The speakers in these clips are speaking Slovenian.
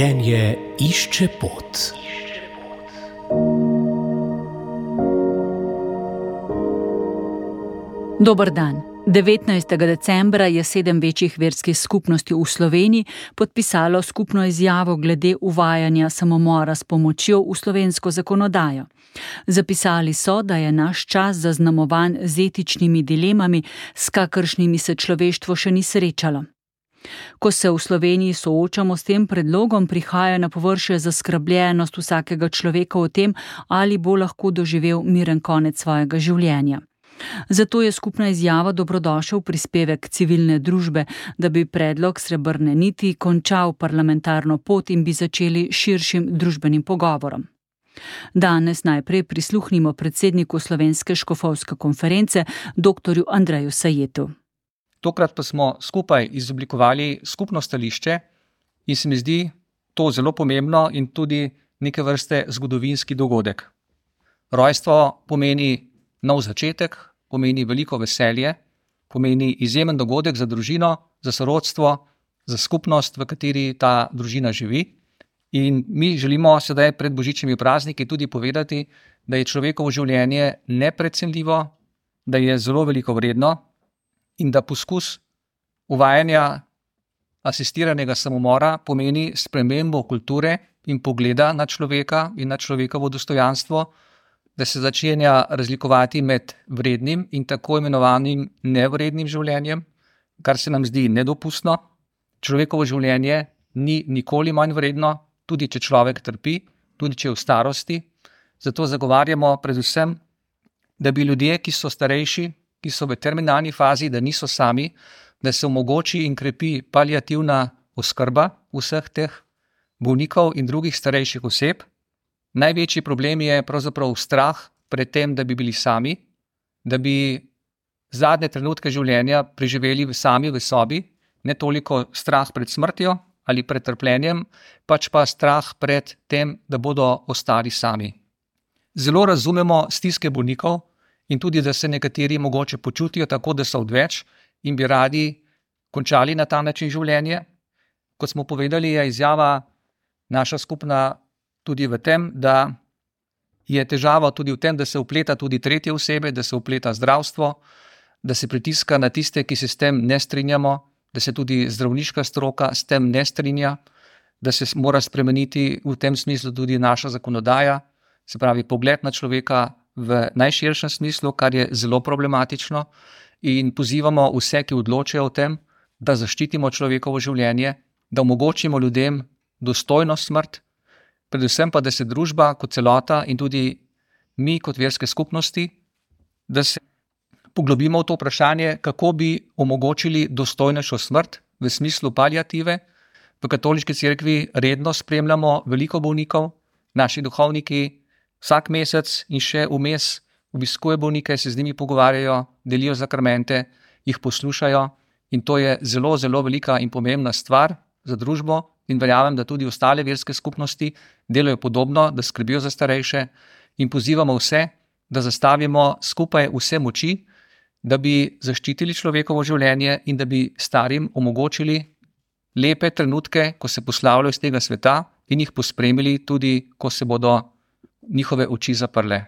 Življenje išče pot. Dober dan. 19. decembra je sedem večjih verskih skupnosti v Sloveniji podpisalo skupno izjavo glede uvajanja samomora s pomočjo v slovensko zakonodajo. Zapisali so, da je naš čas zaznamovan z etičnimi dilemami, s kakršnimi se človeštvo še ni srečalo. Ko se v Sloveniji soočamo s tem predlogom, prihaja na površje zaskrbljenost vsakega človeka o tem, ali bo lahko doživel miren konec svojega življenja. Zato je skupna izjava dobrodošel prispevek civilne družbe, da bi predlog srebrne niti končal parlamentarno pot in bi začeli širšim družbenim pogovorom. Danes najprej prisluhnimo predsedniku Slovenske škofovske konference, dr. Andreju Sajetu. Tokrat pa smo skupaj izoblikovali skupno stališče in se mi zdi to zelo pomembno in tudi neke vrste zgodovinski dogodek. Rojstvo pomeni nov začetek, pomeni veliko veselje, pomeni izjemen dogodek za družino, za sorodstvo, za skupnost, v kateri ta družina živi. In mi želimo sedaj pred božičnimi prazniki tudi povedati, da je človekovo življenje neprecenljivo, da je zelo veliko vredno in da poskus uvajanja asistiranega samomora pomeni spremembo kulture in pogleda na človeka in na človekovo dostojanstvo da se začenja razlikovati med vrednim in tako imenovanim nevrednim življenjem, kar se nam zdi nedopustno. Človekovo življenje ni nikoli manj vredno, tudi če človek trpi, tudi če je v starosti. Zato zagovarjamo predvsem, da bi ljudje, ki so starejši, ki so v terminalni fazi, da niso sami, da se omogoči in krepi palijativna oskrba vseh teh bolnikov in drugih starejših oseb, Največji problem je pravzaprav strah pred tem, da bi bili sami, da bi zadnje trenutke življenja preživeli sami v sobi, ne toliko strah pred smrtjo ali pred trpljenjem, pač pa strah pred tem, da bodo ostali sami. Zelo razumemo stiske bolnikov in tudi, da se nekateri mogoče počutijo tako, da so odveč in bi radi končali na ta način življenje. Kot smo povedali, je izjava naša skupna tudi v tem, da je težava tudi v tem, da se upleta tudi tretje osebe, da se upleta zdravstvo, da se pritiska na tiste, ki se s tem ne strinjamo, da se tudi zdravniška stroka s tem ne strinja, da se mora spremeniti v tem smislu tudi naša zakonodaja, se pravi pogled na človeka v najširšem smislu, kar je zelo problematično. In pozivamo vse, ki odločajo o tem, da zaščitimo človekovo življenje, da omogočimo ljudem dostojno smrt, predvsem pa, da se družba kot celota in tudi mi kot verske skupnosti, da se poglobimo v to vprašanje, kako bi omogočili dostojnejšo smrt v smislu palijative. V katoliški cerkvi redno spremljamo veliko bolnikov, naši duhovniki vsak mesec in še vmes obiskujejo bolnike, se z njimi pogovarjajo, delijo zakramente, jih poslušajo in to je zelo, zelo velika in pomembna stvar za družbo, in verjamem, da tudi ostale verske skupnosti delajo podobno, da skrbijo za starejše in pozivamo vse, da zastavimo skupaj vse moči, da bi zaščitili človekovo življenje in da bi starim omogočili lepe trenutke, ko se poslavljajo iz tega sveta in jih pospremili tudi, ko se bodo njihove oči zaprle.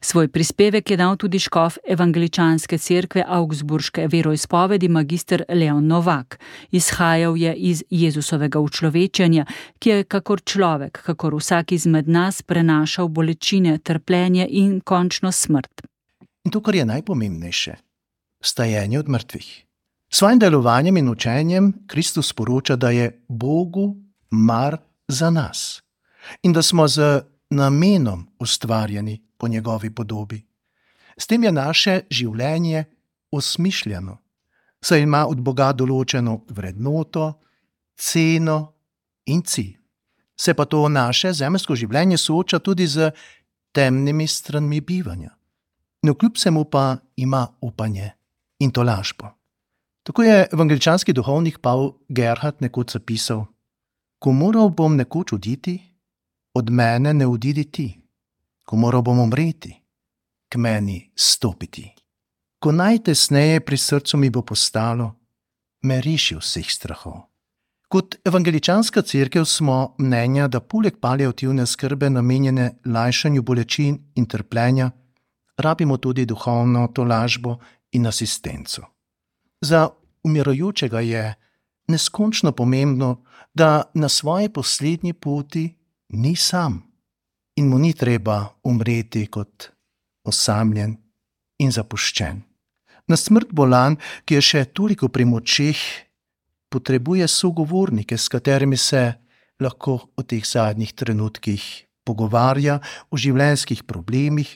Svoj prispevek je dal tudi škof evangeličanske cerkve Augsburške veroizpovedi magistr Leon Novak. Izhajal je iz Jezusovega učlovečenja, ki je kakor človek, kakor vsak izmed nas prenašal bolečine, trpljenje in končno smrt. In to, kar je najpomembnejše, stajenje od mrtvih. S svojim delovanjem in učenjem Kristus sporoča, da je Bogu mar za nas in da smo z namenom ustvarjeni po njegovi podobi. S tem je naše življenje osmišljeno, saj ima od Boga določeno vrednoto, ceno in cilj. Se pa to naše zemljsko življenje sooča tudi z temnimi stranmi bivanja. No, kljub vsemu pa ima upanje in to lažbo. Tako je evangeličanski duhovnik Paul Gerhard nekoč zapisal: Ko moral bom nekoč oditi, od mene ne odidi ti ko moral bom umreti, k meni stopiti. Ko najtesneje pri srcu mi bo postalo, me reši vseh strahov. Kot evangeličanska crkva smo mnenja, da poleg paliativne skrbe namenjene lajšanju bolečin in trpljenja, rabimo tudi duhovno tolažbo in asistenco. Za umirajočega je neskončno pomembno, da na svoji poslednji poti ni sam in mu ni treba umreti kot osamljen in zapuščen. Na smrt bolan, ki je še toliko pri močeh, potrebuje sogovornike, s katerimi se lahko o teh zadnjih trenutkih pogovarja, o življenjskih problemih,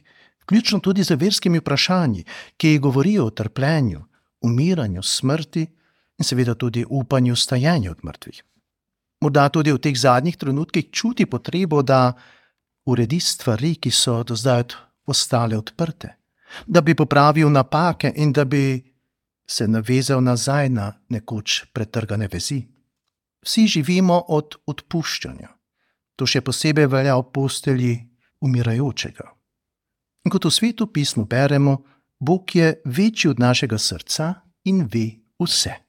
vključno tudi z verskimi vprašanji, ki govorijo o trpljenju, umiranju, smrti in seveda tudi upanju stajanja od mrtvih. Morda tudi v teh zadnjih trenutkih čuti potrebo, da uredi stvari, ki so do zdaj ostale odprte, da bi popravil napake in da bi se navezal nazaj na nekoč pretrgane vezi. Vsi živimo od odpuščanja. To še posebej velja v postelji umirajočega. In kot v svetu pismu beremo, Bog je večji od našega srca in ve vse.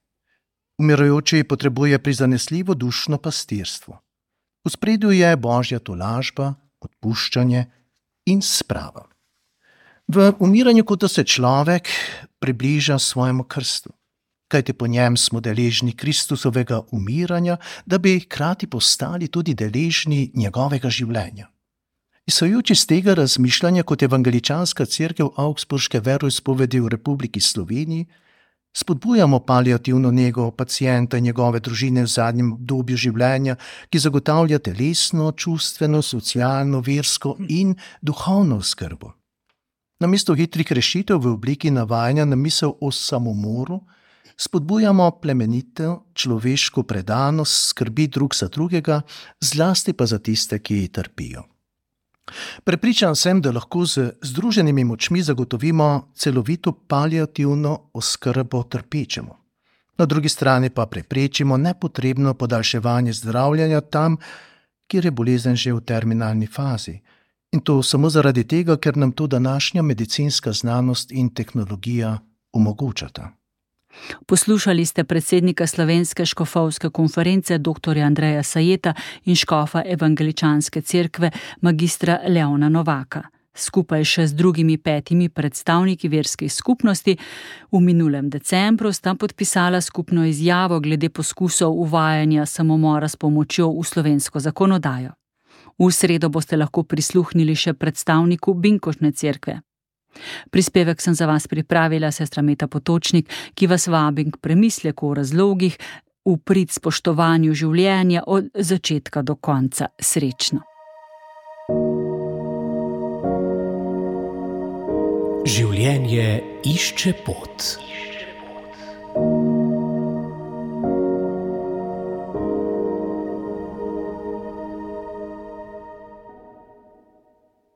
Umirajoči potrebuje prizanesljivo dušno pastirstvo. V spredju je božja tolažba, odpuščanje in sprava. V umiranju, kot se človek približa svojemu krstu, kajti po njem smo deležni Kristusovega umiranja, da bi hkrati postali tudi deležni njegovega življenja. Izhajajoč iz tega razmišljanja kot evangeličanska crkva Augsburške veroizpovedi v Republiki Sloveniji, spodbujamo paliativno nego pacijenta in njegove družine v zadnjem obdobju življenja, ki zagotavlja telesno, čustveno, socialno, versko in duhovno skrbo. Namesto hitrih rešitev v obliki navajanja na misel o samomoru, spodbujamo plemenitev, človeško predanost, skrbi drug za drugega, zlasti pa za tiste, ki trpijo. Prepričan sem, da lahko z združenimi močmi zagotovimo celovito paliativno oskrbo trpečemu. Na drugi strani pa preprečimo nepotrebno podaljševanje zdravljenja tam, kjer je bolezen že v terminalni fazi. In to samo zaradi tega, ker nam to današnja medicinska znanost in tehnologija omogočata. Poslušali ste predsednika Slovenske škofovske konference dr. Andreja Sajeta in škofa Evangeličanske cerkve magistra Leona Novaka. Skupaj še z drugimi petimi predstavniki verskih skupnosti v minulem decembru sta podpisala skupno izjavo glede poskusov uvajanja samomora s pomočjo v slovensko zakonodajo. V sredo boste lahko prisluhnili še predstavniku Binkošne cerkve. Prispevek sem za vas pripravila sestra Meta Potočnik, ki vas vabim k premisleku o razlogih, v prid spoštovanju življenja od začetka do konca srečno. Življenje išče pot.